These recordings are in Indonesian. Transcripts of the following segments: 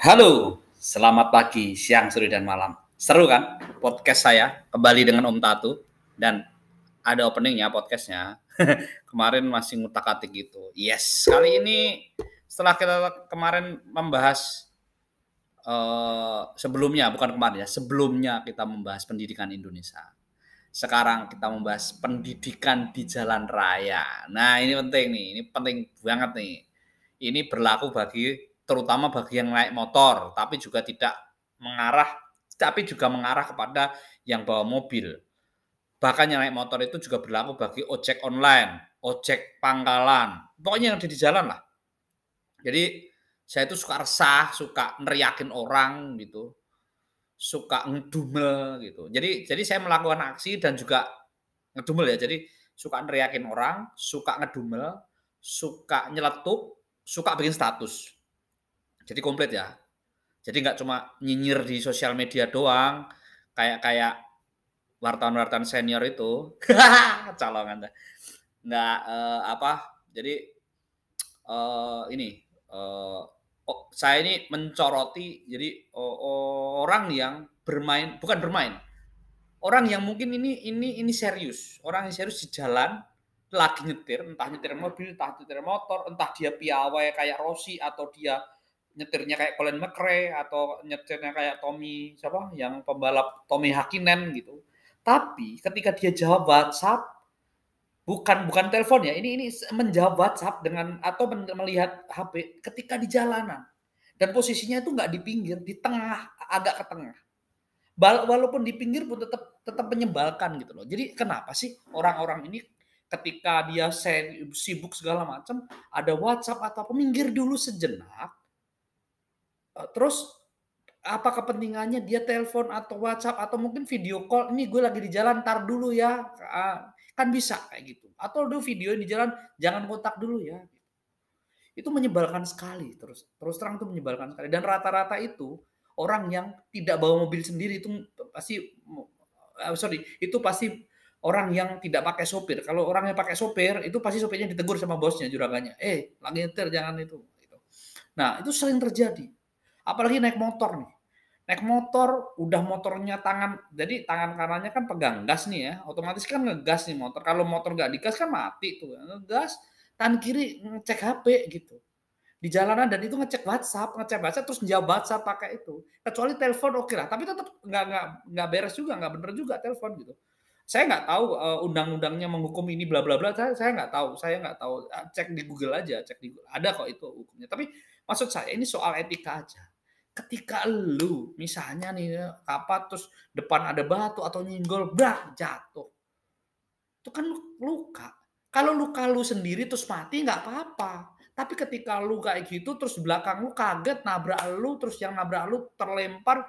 Halo, selamat pagi, siang, sore, dan malam. Seru kan podcast saya kembali dengan Om Tatu dan ada openingnya podcastnya. kemarin masih ngutak-atik gitu. Yes, kali ini setelah kita kemarin membahas uh, sebelumnya, bukan kemarin ya, sebelumnya kita membahas pendidikan Indonesia. Sekarang kita membahas pendidikan di jalan raya. Nah ini penting nih, ini penting banget nih. Ini berlaku bagi terutama bagi yang naik motor, tapi juga tidak mengarah, tapi juga mengarah kepada yang bawa mobil. Bahkan yang naik motor itu juga berlaku bagi ojek online, ojek pangkalan, pokoknya yang ada di jalan lah. Jadi saya itu suka resah, suka neriakin orang gitu, suka ngedumel gitu. Jadi jadi saya melakukan aksi dan juga ngedumel ya. Jadi suka neriakin orang, suka ngedumel, suka nyeletuk, suka bikin status. Jadi komplit ya. Jadi nggak cuma nyinyir di sosial media doang, kayak kayak wartawan-wartawan senior itu, calongan nggak uh, apa. Jadi uh, ini uh, oh, saya ini mencoroti jadi uh, orang yang bermain bukan bermain, orang yang mungkin ini ini ini serius, orang yang serius di jalan lagi nyetir, entah nyetir mobil, entah nyetir motor, entah dia piawai kayak Rossi atau dia nyetirnya kayak Colin McRae atau nyetirnya kayak Tommy siapa yang pembalap Tommy Hakinen gitu. Tapi ketika dia jawab WhatsApp bukan bukan telepon ya, ini ini menjawab WhatsApp dengan atau melihat HP ketika di jalanan dan posisinya itu nggak di pinggir, di tengah agak ke tengah. Walaupun di pinggir pun tetap tetap menyebalkan gitu loh. Jadi kenapa sih orang-orang ini ketika dia sibuk segala macam ada WhatsApp atau peminggir dulu sejenak terus apa kepentingannya dia telepon atau WhatsApp atau mungkin video call ini gue lagi di jalan tar dulu ya. Ah, kan bisa kayak gitu. Atau lu video di jalan jangan kontak dulu ya. Itu menyebalkan sekali terus terus terang itu menyebalkan sekali. Dan rata-rata itu orang yang tidak bawa mobil sendiri itu pasti uh, sorry itu pasti orang yang tidak pakai sopir. Kalau orang yang pakai sopir itu pasti sopirnya ditegur sama bosnya juragannya. Eh lagi nyetir jangan itu. Gitu. nah itu sering terjadi Apalagi naik motor nih. Naik motor, udah motornya tangan, jadi tangan kanannya kan pegang gas nih ya, otomatis kan ngegas nih motor. Kalau motor nggak digas kan mati tuh, ngegas, tangan kiri ngecek HP gitu di jalanan dan itu ngecek WhatsApp, ngecek WhatsApp terus jawab WhatsApp pakai itu. Kecuali telepon oke okay lah, tapi tetap nggak nggak nggak beres juga, nggak bener juga telepon gitu. Saya nggak tahu uh, undang-undangnya menghukum ini bla bla bla. Saya saya nggak tahu, saya nggak tahu. Cek di Google aja, cek di Google. ada kok itu hukumnya. Tapi maksud saya ini soal etika aja ketika lu misalnya nih apa terus depan ada batu atau nyenggol brak jatuh. Itu kan luka. Kalau luka lu sendiri terus mati nggak apa-apa. Tapi ketika lu kayak gitu terus belakang lu kaget nabrak lu terus yang nabrak lu terlempar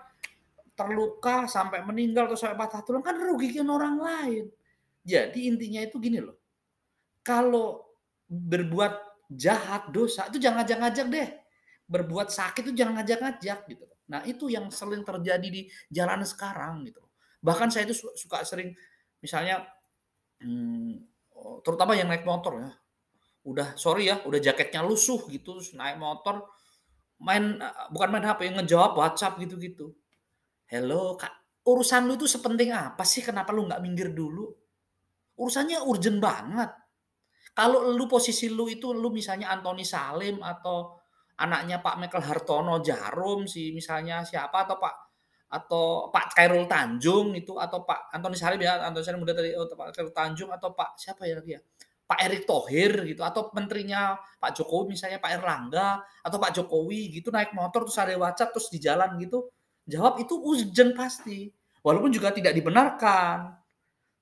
terluka sampai meninggal atau sampai patah tulang kan rugikan orang lain. Jadi intinya itu gini loh. Kalau berbuat jahat dosa itu jangan ngajak-ngajak deh berbuat sakit itu jangan ngajak-ngajak gitu. Nah itu yang sering terjadi di jalan sekarang gitu. Bahkan saya itu suka sering misalnya hmm, terutama yang naik motor ya. Udah sorry ya, udah jaketnya lusuh gitu terus naik motor main bukan main HP ngejawab WhatsApp gitu-gitu. Hello kak, urusan lu itu sepenting apa sih? Kenapa lu nggak minggir dulu? Urusannya urgent banget. Kalau lu posisi lu itu lu misalnya Anthony Salim atau anaknya Pak Michael Hartono Jarum si misalnya siapa atau Pak atau Pak Khairul Tanjung itu atau Pak Antoni Salim ya Antoni Salim muda tadi atau Pak Khairul Tanjung atau Pak siapa ya lagi ya? Pak Erick Thohir gitu atau menterinya Pak Jokowi misalnya Pak Erlangga atau Pak Jokowi gitu naik motor terus ada WhatsApp terus di jalan gitu. Jawab itu urgent pasti walaupun juga tidak dibenarkan.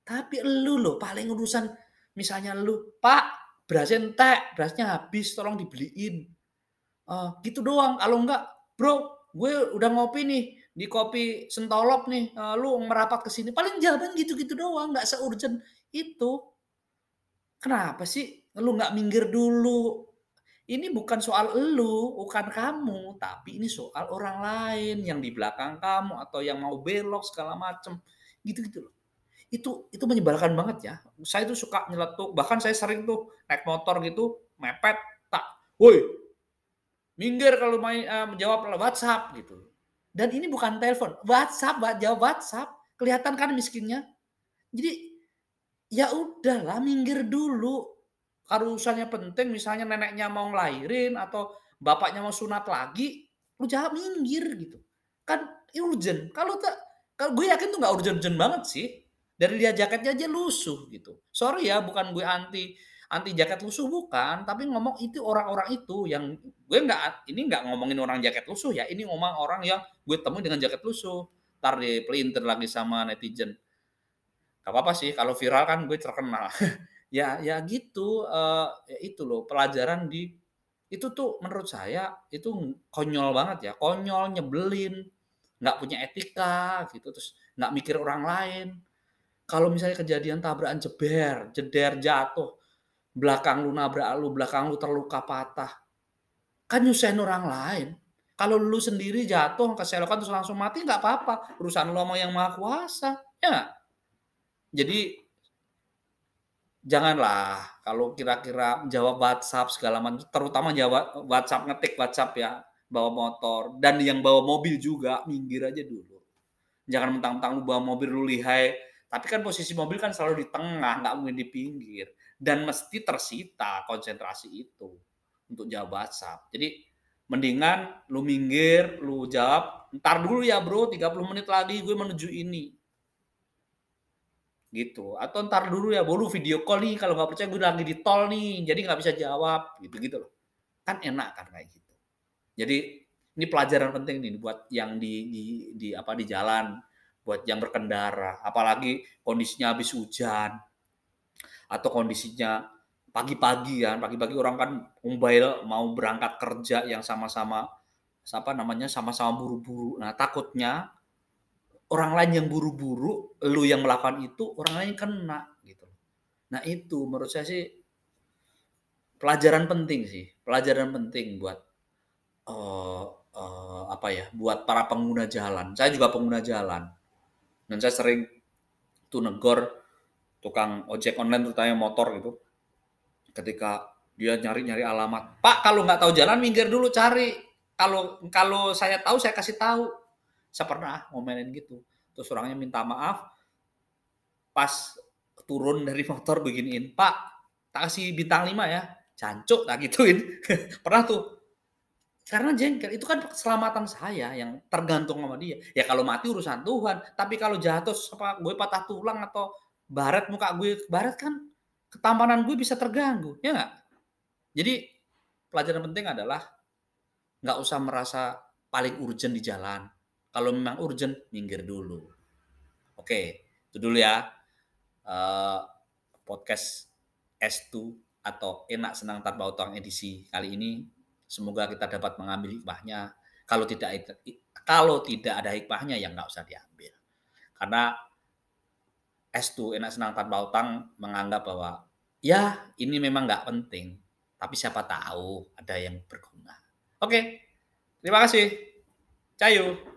Tapi lu loh paling urusan misalnya lu Pak berasnya entek berasnya habis tolong dibeliin uh, gitu doang. Kalau enggak bro gue udah ngopi nih di kopi sentolop nih. Uh, lu merapat ke sini. Paling jawaban gitu-gitu doang nggak seurgent itu. Kenapa sih lu nggak minggir dulu? Ini bukan soal lu, bukan kamu, tapi ini soal orang lain yang di belakang kamu atau yang mau belok segala macem, gitu-gitu loh. Itu itu menyebalkan banget ya. Saya tuh suka nyeletuk, bahkan saya sering tuh naik motor gitu, mepet, tak, woi, minggir kalau main uh, menjawab WhatsApp gitu. Dan ini bukan telepon, WhatsApp, jawab WhatsApp. Kelihatan kan miskinnya. Jadi ya udahlah minggir dulu. Kalau urusannya penting, misalnya neneknya mau ngelahirin atau bapaknya mau sunat lagi, lu jawab minggir gitu. Kan urgent. Kalau tak, kalau gue yakin tuh nggak urgent-urgent banget sih. Dari lihat jaketnya aja lusuh gitu. Sorry ya, bukan gue anti anti jaket lusuh bukan, tapi ngomong itu orang-orang itu yang gue nggak ini nggak ngomongin orang jaket lusuh ya, ini ngomong orang yang gue temui dengan jaket lusuh. Ntar di pelintir lagi sama netizen. Gak apa-apa sih, kalau viral kan gue terkenal. ya ya gitu, uh, ya itu loh pelajaran di itu tuh menurut saya itu konyol banget ya, konyol, nyebelin, nggak punya etika gitu, terus nggak mikir orang lain. Kalau misalnya kejadian tabrakan jeber, jeder, jatuh, belakang lu nabrak lu, belakang lu terluka patah. Kan nyusahin orang lain. Kalau lu sendiri jatuh keselokan terus langsung mati nggak apa-apa. Urusan lu sama yang maha kuasa. Ya Jadi janganlah kalau kira-kira jawab WhatsApp segala macam, terutama jawab WhatsApp ngetik WhatsApp ya, bawa motor dan yang bawa mobil juga minggir aja dulu. Jangan mentang-mentang lu bawa mobil lu lihai, tapi kan posisi mobil kan selalu di tengah, nggak mungkin di pinggir dan mesti tersita konsentrasi itu untuk jawab WhatsApp. Jadi mendingan lu minggir, lu jawab, ntar dulu ya bro, 30 menit lagi gue menuju ini. Gitu. Atau ntar dulu ya, bro video call nih, kalau nggak percaya gue lagi di tol nih, jadi nggak bisa jawab, gitu-gitu loh. Kan enak kan kayak gitu. Jadi ini pelajaran penting nih buat yang di, di, di apa di jalan, buat yang berkendara, apalagi kondisinya habis hujan, atau kondisinya pagi-pagi kan, pagi-pagi orang kan mobile mau berangkat kerja yang sama-sama apa namanya sama-sama buru-buru. Nah, takutnya orang lain yang buru-buru, lu yang melakukan itu, orang lain kena gitu. Nah, itu menurut saya sih pelajaran penting sih, pelajaran penting buat uh, uh, apa ya, buat para pengguna jalan. Saya juga pengguna jalan. Dan saya sering tuh negor tukang ojek online terutama motor gitu. Ketika dia nyari-nyari alamat Pak kalau nggak tahu jalan minggir dulu cari. Kalau kalau saya tahu saya kasih tahu. Saya pernah ngomelin gitu. Terus orangnya minta maaf. Pas turun dari motor beginiin Pak tak kasih bintang 5 ya. Cancuk tak gituin. Pernah tuh. Karena jengkel itu kan keselamatan saya yang tergantung sama dia. Ya kalau mati urusan Tuhan tapi kalau jatuh apa gue patah tulang atau barat muka gue barat kan ketampanan gue bisa terganggu, ya nggak? Jadi pelajaran penting adalah nggak usah merasa paling urgent di jalan. Kalau memang urgent, minggir dulu. Oke, itu dulu ya. Uh, podcast S2 atau enak senang tanpa utang edisi kali ini. Semoga kita dapat mengambil hikmahnya. Kalau tidak kalau tidak ada hikmahnya, ya nggak usah diambil. Karena S2 enak senang tanpa utang menganggap bahwa ya ini memang nggak penting, tapi siapa tahu ada yang berguna. Oke, terima kasih. Cayu.